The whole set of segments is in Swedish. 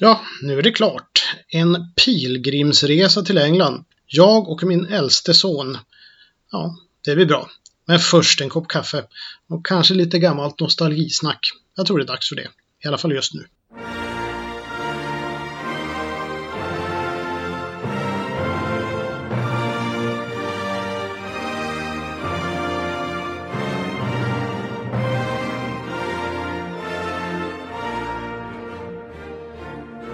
Ja, nu är det klart. En pilgrimsresa till England. Jag och min äldste son. Ja, det blir bra. Men först en kopp kaffe och kanske lite gammalt nostalgisnack. Jag tror det är dags för det. I alla fall just nu.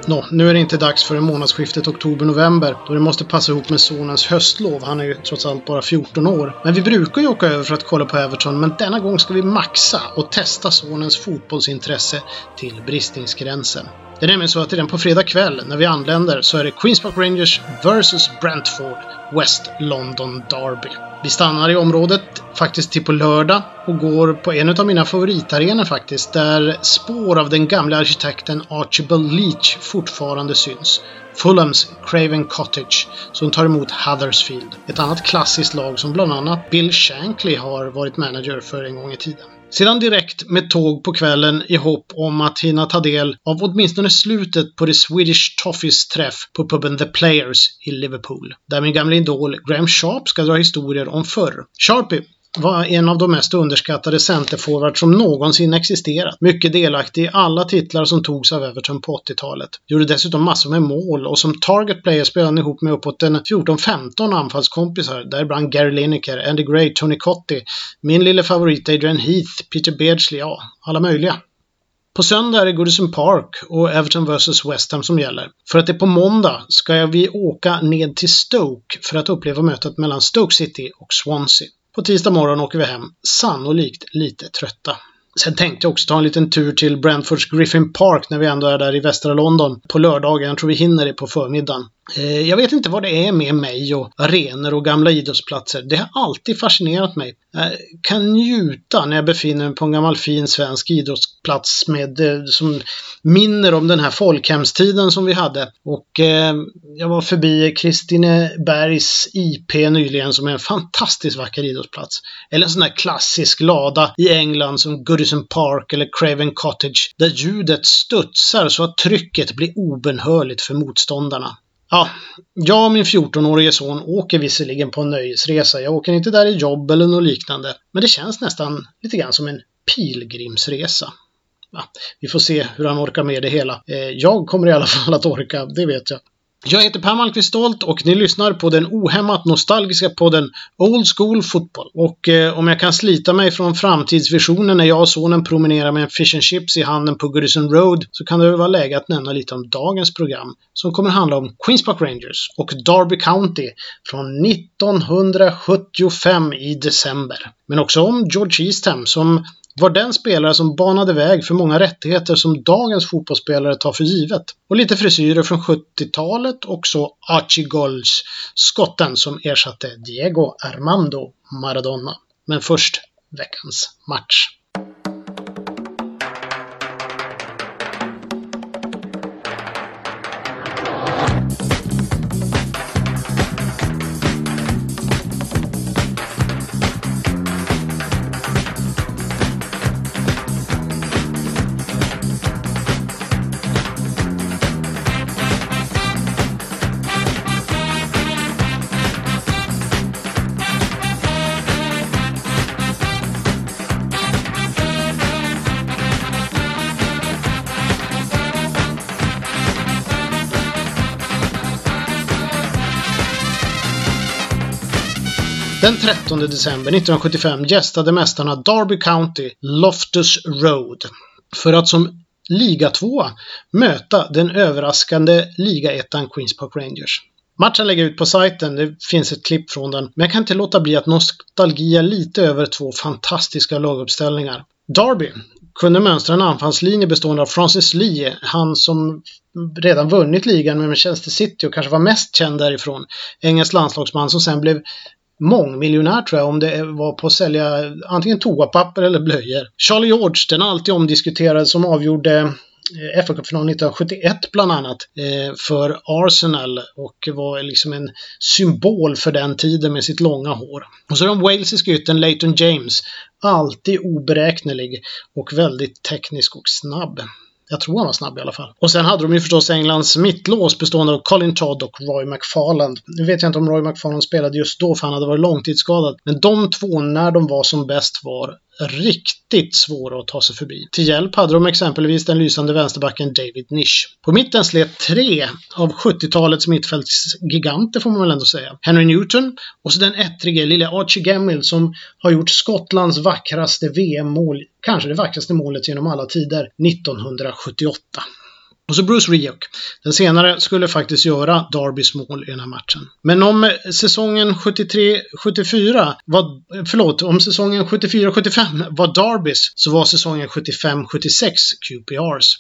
Nå, nu är det inte dags för månadsskiftet oktober-november då det måste passa ihop med sonens höstlov. Han är ju trots allt bara 14 år. Men vi brukar ju åka över för att kolla på Everton, men denna gång ska vi maxa och testa sonens fotbollsintresse till bristningsgränsen. Det är nämligen så att redan på fredag kväll när vi anländer så är det Queens Park Rangers vs Brentford West London Derby. Vi stannar i området faktiskt till på lördag och går på en av mina favoritarenor faktiskt, där spår av den gamla arkitekten Archibald Leach fortfarande syns. Fulhams Craven Cottage som tar emot Huddersfield. Ett annat klassiskt lag som bland annat Bill Shankly har varit manager för en gång i tiden. Sedan direkt med tåg på kvällen i hopp om att hinna ta del av åtminstone slutet på The Swedish Toffees träff på puben The Players i Liverpool. Där min gamla idol Graham Sharp ska dra historier om förr. Sharpie var en av de mest underskattade centerforwards som någonsin existerat. Mycket delaktig i alla titlar som togs av Everton på 80-talet. Gjorde dessutom massor med mål och som target player spelade han ihop med uppåt en 14-15 anfallskompisar, däribland Gary Lineker, Andy Gray, Tony Cotti, min lille favorit Adrian Heath, Peter Beardsley, ja, alla möjliga. På söndag är det Goodison Park och Everton vs West Ham som gäller. För att det är på måndag ska vi åka ned till Stoke för att uppleva mötet mellan Stoke City och Swansea. På tisdag morgon åker vi hem, sannolikt lite trötta. Sen tänkte jag också ta en liten tur till Brentfords Griffin Park när vi ändå är där i västra London på lördagen. Jag tror vi hinner det på förmiddagen. Eh, jag vet inte vad det är med mig och arenor och gamla idrottsplatser. Det har alltid fascinerat mig. Jag kan njuta när jag befinner mig på en gammal fin svensk idrottsplats med, eh, som minner om den här folkhemstiden som vi hade. Och eh, jag var förbi Kristinebergs IP nyligen som är en fantastiskt vacker idrottsplats. Eller en sån där klassisk lada i England som Goodison Park eller Craven Cottage där ljudet studsar så att trycket blir obenhörligt för motståndarna. Ja, jag och min 14-årige son åker visserligen på en nöjesresa. Jag åker inte där i jobb eller något liknande. Men det känns nästan lite grann som en pilgrimsresa. Ja, vi får se hur han orkar med det hela. Eh, jag kommer i alla fall att orka, det vet jag. Jag heter Per Malmqvist Stolt och ni lyssnar på den ohämmat nostalgiska podden Old School Football. Och eh, om jag kan slita mig från framtidsvisionen när jag och sonen promenerar med en fish and chips i handen på Goodison Road så kan det väl vara läge att nämna lite om dagens program som kommer handla om Queens Park Rangers och Derby County från 1975 i december. Men också om George Eastham som var den spelare som banade väg för många rättigheter som dagens fotbollsspelare tar för givet. Och lite frisyrer från 70-talet och så Archie Golds, skotten som ersatte Diego Armando Maradona. Men först veckans match. Den 13 december 1975 gästade mästarna Derby County Loftus Road för att som liga 2 möta den överraskande ligaettan Queens Park Rangers. Matchen lägger ut på sajten, det finns ett klipp från den, men jag kan inte låta bli att nostalgia lite över två fantastiska laguppställningar. Derby kunde mönstra en anfallslinje bestående av Francis Lee, han som redan vunnit ligan med Manchester City och kanske var mest känd därifrån. Engelsk landslagsman som sen blev mångmiljonär tror jag om det var på att sälja antingen toapapper eller blöjor. Charlie George, den alltid omdiskuterade som avgjorde fa FA-cupfinalen 1971 bland annat eh, för Arsenal och var liksom en symbol för den tiden med sitt långa hår. Och så den walesiska yttern Leighton James, alltid oberäknelig och väldigt teknisk och snabb. Jag tror han var snabb i alla fall. Och sen hade de ju förstås Englands mittlås bestående av Colin Todd och Roy McFarland. Nu vet jag inte om Roy McFarland spelade just då för han hade varit långtidsskadad. Men de två, när de var som bäst, var riktigt svåra att ta sig förbi. Till hjälp hade de exempelvis den lysande vänsterbacken David Nish. På mitten slet tre av 70-talets mittfältsgiganter får man väl ändå säga. Henry Newton och så den ettrige lille Archie Gemmill som har gjort Skottlands vackraste VM-mål, kanske det vackraste målet genom alla tider, 1978. Och så Bruce Rioch. Den senare skulle faktiskt göra Darbys mål i den här matchen. Men om eh, säsongen 73-74 var, förlåt, om säsongen 74-75 var Darbys så var säsongen 75-76 QPRs.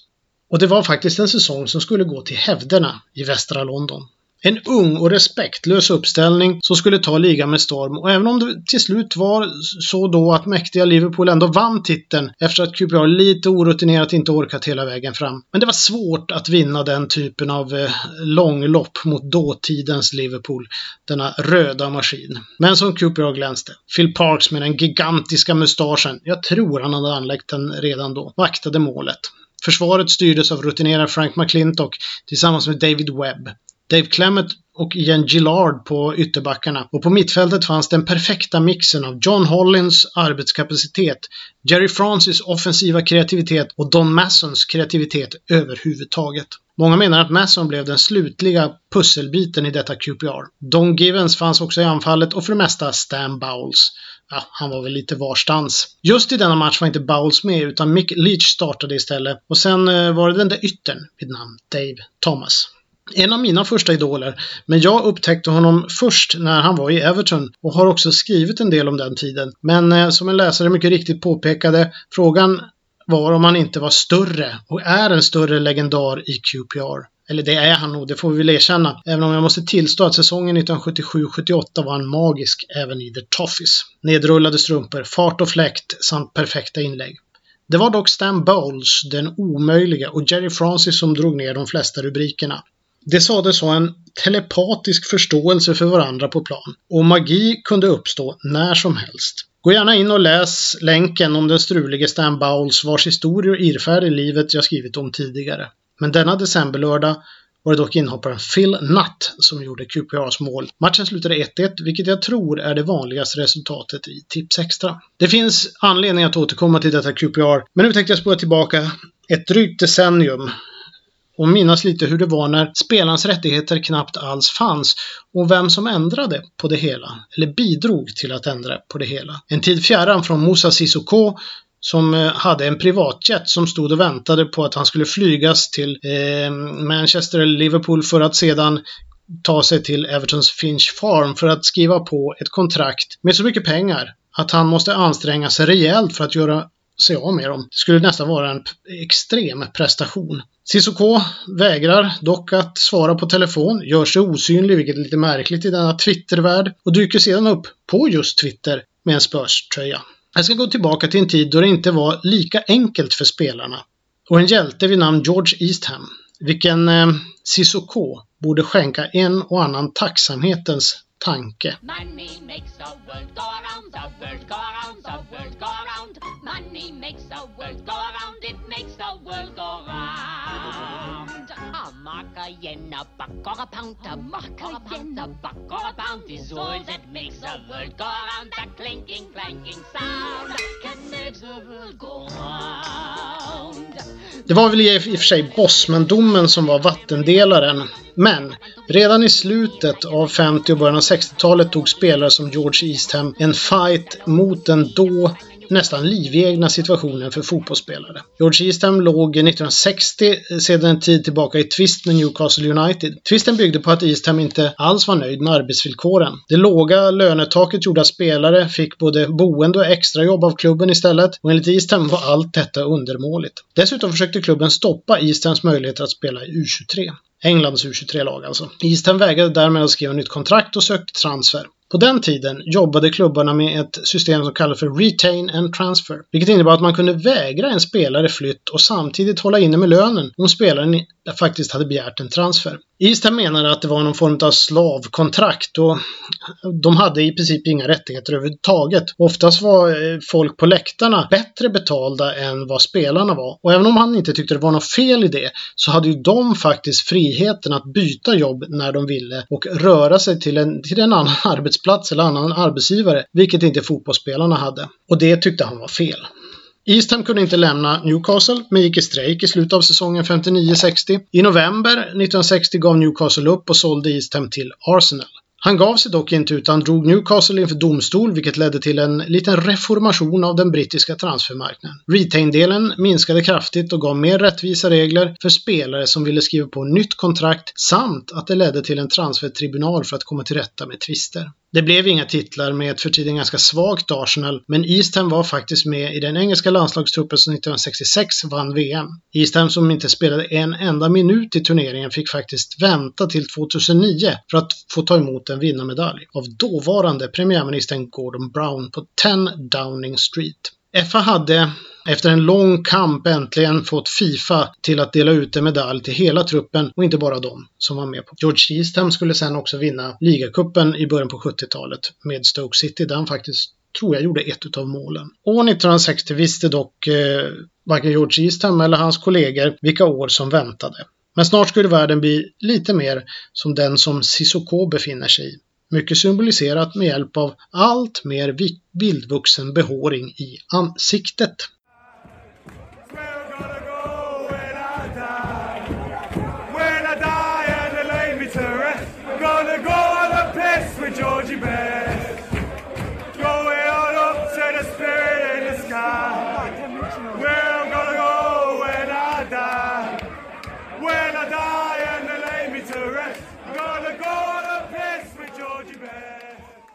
Och det var faktiskt en säsong som skulle gå till hävderna i västra London. En ung och respektlös uppställning som skulle ta ligan med storm och även om det till slut var så då att mäktiga Liverpool ändå vann titeln efter att QPR lite orutinerat inte orkat hela vägen fram. Men det var svårt att vinna den typen av eh, långlopp mot dåtidens Liverpool, denna röda maskin. Men som QPR glänste. Phil Parks med den gigantiska mustaschen, jag tror han hade anlagt den redan då, vaktade målet. Försvaret styrdes av rutinerad Frank McClintock tillsammans med David Webb. Dave Clement och Ian Gillard på ytterbackarna. Och på mittfältet fanns den perfekta mixen av John Hollins arbetskapacitet, Jerry Francis offensiva kreativitet och Don Massons kreativitet överhuvudtaget. Många menar att Masson blev den slutliga pusselbiten i detta QPR. Don Givens fanns också i anfallet och för det mesta Stan Bowles. Ja, han var väl lite varstans. Just i denna match var inte Bowles med utan Mick Leach startade istället och sen eh, var det den där yttern vid namn Dave Thomas en av mina första idoler, men jag upptäckte honom först när han var i Everton och har också skrivit en del om den tiden. Men eh, som en läsare mycket riktigt påpekade, frågan var om han inte var större och är en större legendar i QPR. Eller det är han nog, det får vi väl erkänna. Även om jag måste tillstå att säsongen 1977-78 var en magisk även i The Toffees. Nedrullade strumpor, fart och fläkt samt perfekta inlägg. Det var dock Stan Bowles, den omöjliga, och Jerry Francis som drog ner de flesta rubrikerna. Det sades ha en telepatisk förståelse för varandra på plan och magi kunde uppstå när som helst. Gå gärna in och läs länken om den strulige Stan Bowles vars historier och irrfärd i livet jag skrivit om tidigare. Men denna decemberlördag var det dock inhopparen Phil Nutt som gjorde QPRs mål. Matchen slutade 1-1, vilket jag tror är det vanligaste resultatet i Tips Extra. Det finns anledning att återkomma till detta QPR, men nu tänkte jag spåra tillbaka ett drygt decennium och minnas lite hur det var när spelarens rättigheter knappt alls fanns och vem som ändrade på det hela, eller bidrog till att ändra på det hela. En tid fjärran från Moussa Sissoko som eh, hade en privatjet som stod och väntade på att han skulle flygas till eh, Manchester eller Liverpool för att sedan ta sig till Evertons Finch Farm för att skriva på ett kontrakt med så mycket pengar att han måste anstränga sig rejält för att göra sig av med dem. Det skulle nästan vara en extrem prestation. Cissoko vägrar dock att svara på telefon, gör sig osynlig, vilket är lite märkligt i denna Twittervärld, och dyker sedan upp på just Twitter med en Spurs-tröja. Jag ska gå tillbaka till en tid då det inte var lika enkelt för spelarna. Och en hjälte vid namn George Eastham, vilken eh, Cissoko borde skänka en och annan tacksamhetens tanke. Det var väl i och för sig Bosmandomen som var vattendelaren. Men redan i slutet av 50 och början av 60-talet tog spelare som George Eastham en fight mot den då nästan livegna situationen för fotbollsspelare. George Eastham låg 1960 sedan en tid tillbaka i tvist med Newcastle United. Tvisten byggde på att Eastham inte alls var nöjd med arbetsvillkoren. Det låga lönetaket gjorde att spelare fick både boende och extrajobb av klubben istället och enligt Eastham var allt detta undermåligt. Dessutom försökte klubben stoppa Easthams möjligheter att spela i U23. Englands U23-lag alltså. Eastham vägrade därmed att skriva nytt kontrakt och sökte transfer. På den tiden jobbade klubbarna med ett system som kallades för Retain and Transfer, vilket innebar att man kunde vägra en spelare flytt och samtidigt hålla inne med lönen om spelaren faktiskt hade begärt en transfer. Eastham menade att det var någon form av slavkontrakt och de hade i princip inga rättigheter överhuvudtaget. Oftast var eh, folk på läktarna bättre betalda än vad spelarna var. Och även om han inte tyckte det var något fel i det så hade ju de faktiskt friheten att byta jobb när de ville och röra sig till en, till en annan arbetsplats eller annan arbetsgivare, vilket inte fotbollsspelarna hade. Och det tyckte han var fel. Eastham kunde inte lämna Newcastle, men gick i strejk i slutet av säsongen 59-60. I november 1960 gav Newcastle upp och sålde Eastham till Arsenal. Han gav sig dock inte utan drog Newcastle inför domstol vilket ledde till en liten reformation av den brittiska transfermarknaden. Retain-delen minskade kraftigt och gav mer rättvisa regler för spelare som ville skriva på nytt kontrakt samt att det ledde till en transfertribunal för att komma till rätta med tvister. Det blev inga titlar med ett för tiden ganska svagt Arsenal, men Eastham var faktiskt med i den engelska landslagstruppen som 1966 vann VM. Eastham som inte spelade en enda minut i turneringen fick faktiskt vänta till 2009 för att få ta emot en vinnarmedalj av dåvarande premiärministern Gordon Brown på 10 Downing Street. FA hade efter en lång kamp äntligen fått Fifa till att dela ut en medalj till hela truppen och inte bara de som var med på. George Eastham skulle sen också vinna ligacupen i början på 70-talet med Stoke City där han faktiskt tror jag gjorde ett av målen. År 1960 visste dock eh, varken George Eastham eller hans kollegor vilka år som väntade. Men snart skulle världen bli lite mer som den som Sissoko befinner sig i. Mycket symboliserat med hjälp av allt mer vildvuxen behåring i ansiktet.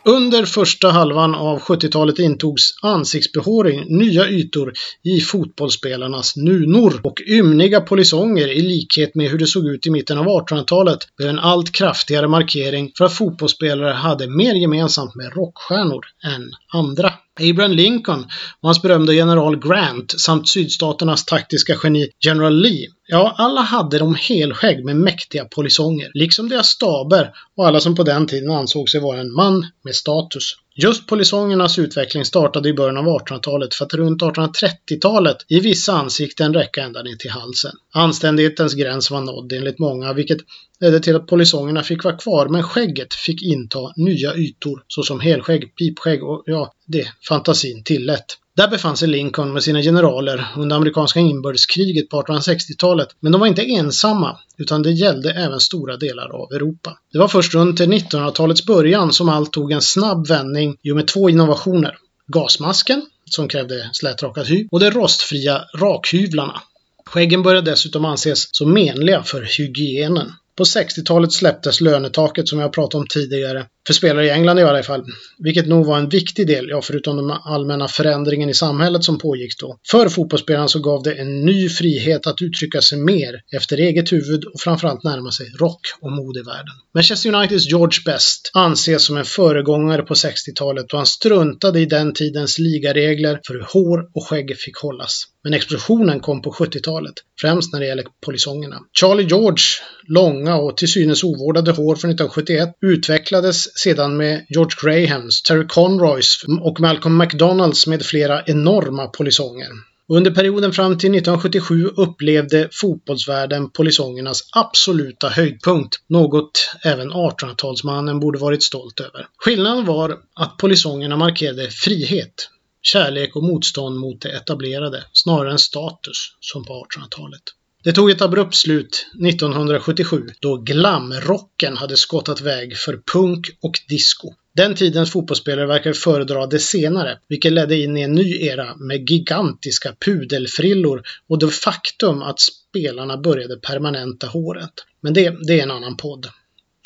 Under första halvan av 70-talet intogs ansiktsbehåring nya ytor i fotbollsspelarnas nunor och ymniga polisonger i likhet med hur det såg ut i mitten av 1800-talet blev en allt kraftigare markering för att fotbollsspelare hade mer gemensamt med rockstjärnor än andra. Abraham Lincoln och hans berömda general Grant samt sydstaternas taktiska geni General Lee. Ja, alla hade de helskägg med mäktiga polisonger, liksom deras staber och alla som på den tiden ansåg sig vara en man med status. Just polisongernas utveckling startade i början av 1800-talet för att runt 1830-talet i vissa ansikten räcka ända ner till halsen. Anständighetens gräns var nådd enligt många, vilket ledde till att polisongerna fick vara kvar, men skägget fick inta nya ytor såsom helskägg, pipskägg och ja, det fantasin tillät. Där befann sig Lincoln med sina generaler under amerikanska inbördeskriget på 1860-talet, men de var inte ensamma, utan det gällde även stora delar av Europa. Det var först runt 1900-talets början som allt tog en snabb vändning i och med två innovationer. Gasmasken, som krävde slätrakad hy, och de rostfria rakhyvlarna. Skäggen började dessutom anses som menliga för hygienen. På 60-talet släpptes lönetaket som jag pratade om tidigare, för spelare i England i alla fall, vilket nog var en viktig del, ja förutom den allmänna förändringen i samhället som pågick då. För fotbollsspelaren så gav det en ny frihet att uttrycka sig mer efter eget huvud och framförallt närma sig rock och modevärlden. Manchester Uniteds George Best anses som en föregångare på 60-talet och han struntade i den tidens ligaregler för hur hår och skägg fick hållas. Men explosionen kom på 70-talet, främst när det gäller polisongerna. Charlie George långa och till synes ovårdade hår från 1971 utvecklades sedan med George Grahams, Terry Conroys och Malcolm McDonalds med flera enorma polisonger. Under perioden fram till 1977 upplevde fotbollsvärlden polisongernas absoluta höjdpunkt, något även 1800-talsmannen borde varit stolt över. Skillnaden var att polisongerna markerade frihet, kärlek och motstånd mot det etablerade, snarare än status, som på 1800-talet. Det tog ett abrupt slut 1977 då glamrocken hade skottat väg för punk och disco. Den tidens fotbollsspelare verkar föredra det senare, vilket ledde in i en ny era med gigantiska pudelfrillor och det faktum att spelarna började permanenta håret. Men det, det är en annan podd.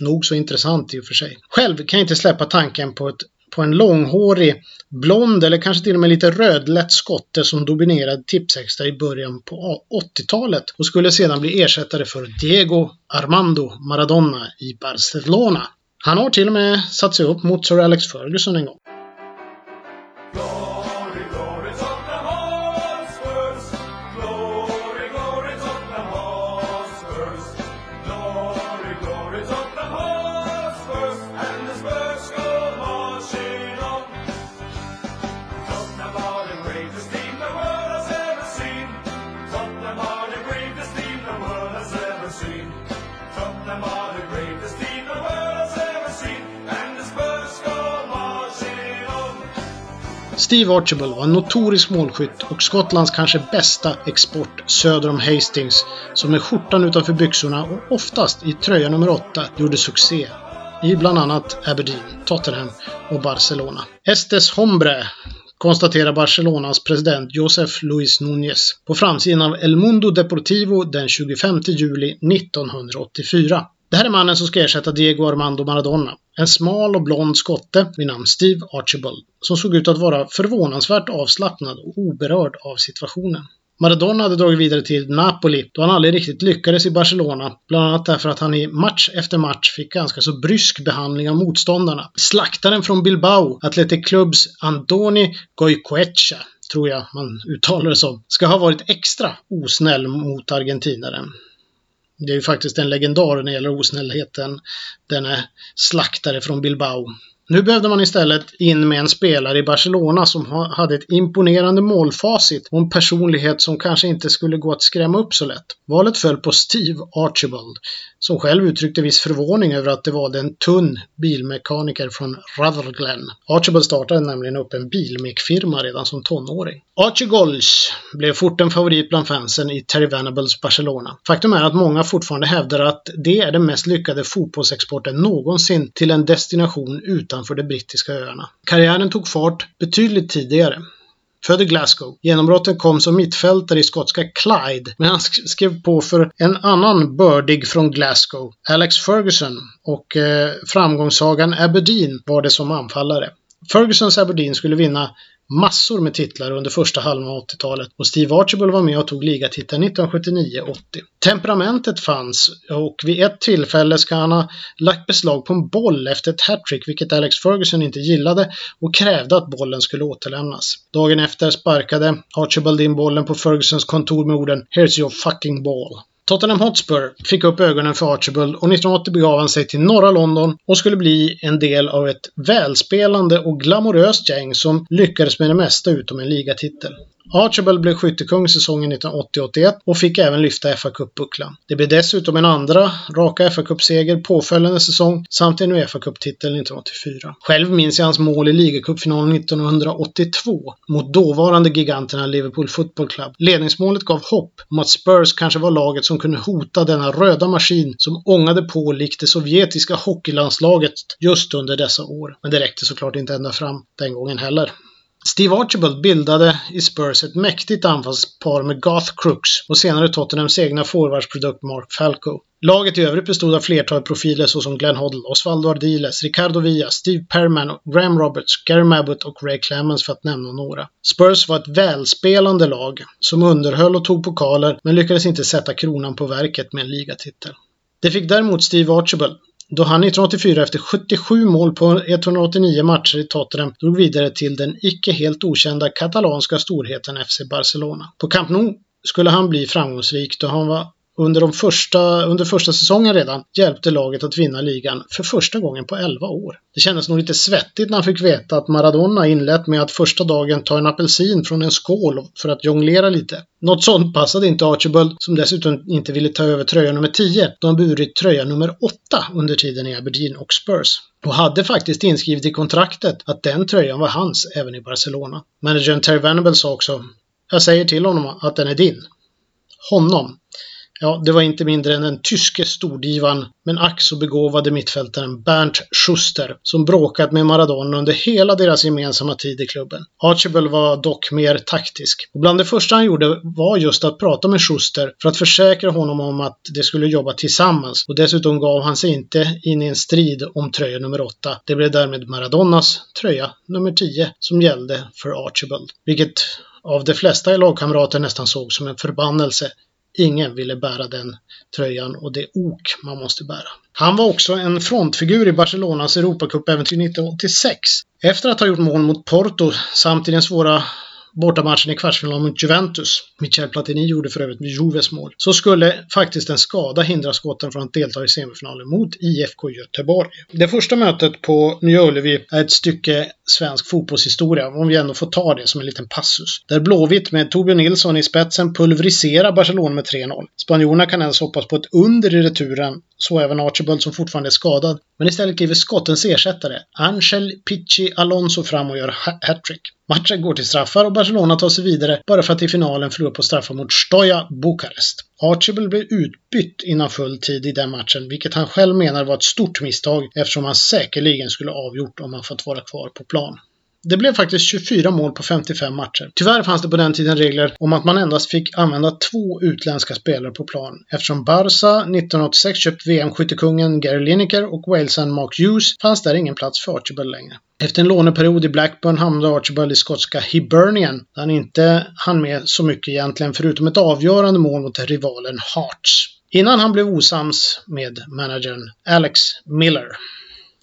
Nog så intressant i och för sig. Själv kan jag inte släppa tanken på ett på en långhårig, blond eller kanske till och med lite rödlätt skotte som dominerade Tipsextra i början på 80-talet och skulle sedan bli ersättare för Diego Armando Maradona i Barcelona. Han har till och med satt sig upp mot Sir Alex Ferguson en gång. Steve Archibald var en notorisk målskytt och Skottlands kanske bästa export söder om Hastings som med skjortan utanför byxorna och oftast i tröja nummer 8 gjorde succé i bland annat Aberdeen, Tottenham och Barcelona. Estes Hombre konstaterar Barcelonas president Josef Luis Núñez på framsidan av El Mundo Deportivo den 25 juli 1984. Det här är mannen som ska ersätta Diego Armando Maradona. En smal och blond skotte vid namn Steve Archibald som såg ut att vara förvånansvärt avslappnad och oberörd av situationen. Maradona hade dragit vidare till Napoli då han aldrig riktigt lyckades i Barcelona. Bland annat därför att han i match efter match fick ganska så brysk behandling av motståndarna. Slaktaren från Bilbao, Athletic Clubs Andoni Goicoecha, tror jag man uttalar det som, ska ha varit extra osnäll mot argentinaren. Det är ju faktiskt en legendar när det gäller osnällheten. Denne slaktare från Bilbao. Nu behövde man istället in med en spelare i Barcelona som hade ett imponerande målfacit och en personlighet som kanske inte skulle gå att skrämma upp så lätt. Valet föll på Steve Archibald, som själv uttryckte viss förvåning över att det var en tunn bilmekaniker från Rutherglen. Archibald startade nämligen upp en bilmekfirma redan som tonåring. Archie blev fort en favorit bland fansen i Terry Venables Barcelona. Faktum är att många fortfarande hävdar att det är den mest lyckade fotbollsexporten någonsin till en destination utanför de brittiska öarna. Karriären tog fart betydligt tidigare. Född i Glasgow. Genombrottet kom som mittfältare i skotska Clyde, men han skrev på för en annan bördig från Glasgow, Alex Ferguson, och eh, framgångssagan Aberdeen var det som anfallare. Fergusons Aberdeen skulle vinna massor med titlar under första halvan av 80-talet och Steve Archibald var med och tog ligatiteln 1979-80. Temperamentet fanns och vid ett tillfälle ska han ha lagt beslag på en boll efter ett hattrick vilket Alex Ferguson inte gillade och krävde att bollen skulle återlämnas. Dagen efter sparkade Archibald in bollen på Fergusons kontor med orden “Here's your fucking ball”. Tottenham Hotspur fick upp ögonen för Archibald och 1980 begav han sig till norra London och skulle bli en del av ett välspelande och glamoröst gäng som lyckades med det mesta utom en ligatitel. Archibald blev skyttekung säsongen 1980-81 och fick även lyfta fa Cup-bucklan. Det blev dessutom en andra raka fa Cup-seger påföljande säsong samt en Uefa Cup-titel 1984. Själv minns jag hans mål i ligacupfinalen 1982 mot dåvarande giganterna Liverpool Football Club. Ledningsmålet gav hopp om att Spurs kanske var laget som kunde hota denna röda maskin som ångade på likt det sovjetiska hockeylandslaget just under dessa år. Men det räckte såklart inte ända fram den gången heller. Steve Archibald bildade i Spurs ett mäktigt anfallspar med Garth Crooks och senare Tottenhams egna forwardsprodukt Mark Falco. Laget i övrigt bestod av flertal profiler såsom Glenn Hoddle, Osvaldo Ardiles, Ricardo Villa, Steve Perman, Graham Roberts, Gary Mabbott och Ray Clemens för att nämna några. Spurs var ett välspelande lag som underhöll och tog pokaler men lyckades inte sätta kronan på verket med en ligatitel. Det fick däremot Steve Archibald, då han 1984 efter 77 mål på 189 matcher i Tottenham drog vidare till den icke helt okända katalanska storheten FC Barcelona. På Camp Nou skulle han bli framgångsrik då han var under, de första, under första säsongen redan hjälpte laget att vinna ligan för första gången på 11 år. Det kändes nog lite svettigt när han fick veta att Maradona inlett med att första dagen ta en apelsin från en skål för att jonglera lite. Något sånt passade inte Archibald som dessutom inte ville ta över tröja nummer 10 då han burit tröja nummer 8 under tiden i Aberdeen och Spurs. Och hade faktiskt inskrivet i kontraktet att den tröjan var hans även i Barcelona. Managern Terry Venable sa också Jag säger till honom att den är din. Honom. Ja, det var inte mindre än den tyske stordivan, men ack så begåvade mittfältaren Bernd Schuster, som bråkat med Maradona under hela deras gemensamma tid i klubben. Archibald var dock mer taktisk. Och bland det första han gjorde var just att prata med Schuster för att försäkra honom om att de skulle jobba tillsammans. Och dessutom gav han sig inte in i en strid om tröja nummer 8. Det blev därmed Maradonas tröja nummer 10 som gällde för Archibald. Vilket av de flesta lagkamrater nästan såg som en förbannelse Ingen ville bära den tröjan och det ok man måste bära. Han var också en frontfigur i Barcelonas Europacupäventyr 1986. Efter att ha gjort mål mot Porto samt i den svåra bortamatchen i kvartsfinalen mot Juventus. Michel Platini gjorde för övrigt Juves mål. Så skulle faktiskt en skada hindra skotten från att delta i semifinalen mot IFK Göteborg. Det första mötet på Nya Ullevi är ett stycke svensk fotbollshistoria, om vi ändå får ta det som en liten passus. Där Blåvitt med Torbjörn Nilsson i spetsen pulveriserar Barcelona med 3-0. Spanjorerna kan ens hoppas på ett under i returen så även Archibald som fortfarande är skadad. Men istället kliver skottens ersättare, Angel Pichi Alonso, fram och gör hattrick. Matchen går till straffar och Barcelona tar sig vidare bara för att i finalen förlora på straffar mot Stoja Bukarest. Archibald blev utbytt innan full tid i den matchen, vilket han själv menar var ett stort misstag eftersom han säkerligen skulle avgjort om han fått vara kvar på plan. Det blev faktiskt 24 mål på 55 matcher. Tyvärr fanns det på den tiden regler om att man endast fick använda två utländska spelare på plan eftersom Barca 1986 köpt VM-skyttekungen Gary Lineker och Walesen Mark Hughes fanns där ingen plats för Archibald längre. Efter en låneperiod i Blackburn hamnade Archibald i skotska Hibernian där han inte hann med så mycket egentligen förutom ett avgörande mål mot rivalen Hearts. Innan han blev osams med managern Alex Miller.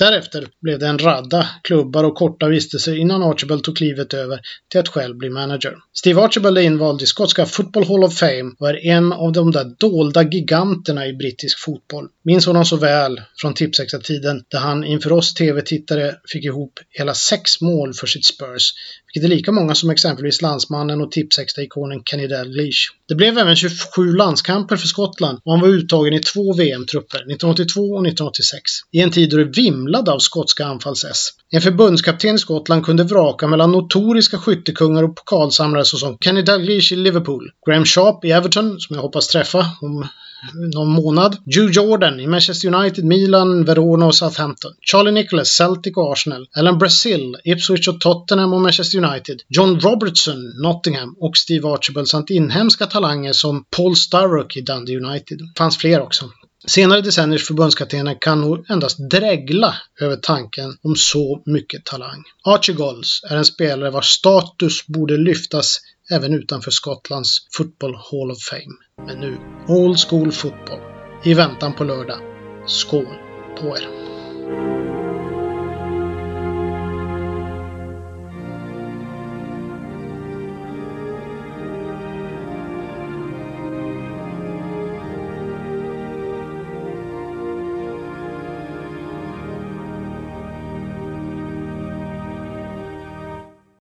Därefter blev det en radda klubbar och korta vistelser innan Archibald tog klivet över till att själv bli manager. Steve Archibald är invald i skotska Football Hall of Fame och är en av de där dolda giganterna i brittisk fotboll. Minns honom så väl från Tipsextra-tiden där han inför oss TV-tittare fick ihop hela sex mål för sitt Spurs, vilket är lika många som exempelvis landsmannen och Tipsextra-ikonen Kenny Dalglish. Det blev även 27 landskamper för Skottland och han var uttagen i två VM-trupper, 1982 och 1986, i en tid då det vimlade av skotska anfalls-S. En förbundskapten i Skottland kunde vraka mellan notoriska skyttekungar och pokalsamlare såsom Kenny Dalglish i Liverpool, Graham Sharp i Everton, som jag hoppas träffa om någon månad. Joe Jordan i Manchester United, Milan, Verona och Southampton. Charlie Nicholas, Celtic och Arsenal. Alan Brazil, Ipswich och Tottenham och Manchester United. John Robertson, Nottingham och Steve Archibald samt inhemska talanger som Paul Sturrock i Dundee United. Det fanns fler också. Senare decenniers förbundskaptener kan nog endast drägla över tanken om så mycket talang. Archie är en spelare vars status borde lyftas även utanför Skottlands Football Hall of Fame. Men nu, Old School Football. I väntan på lördag. Skål på er!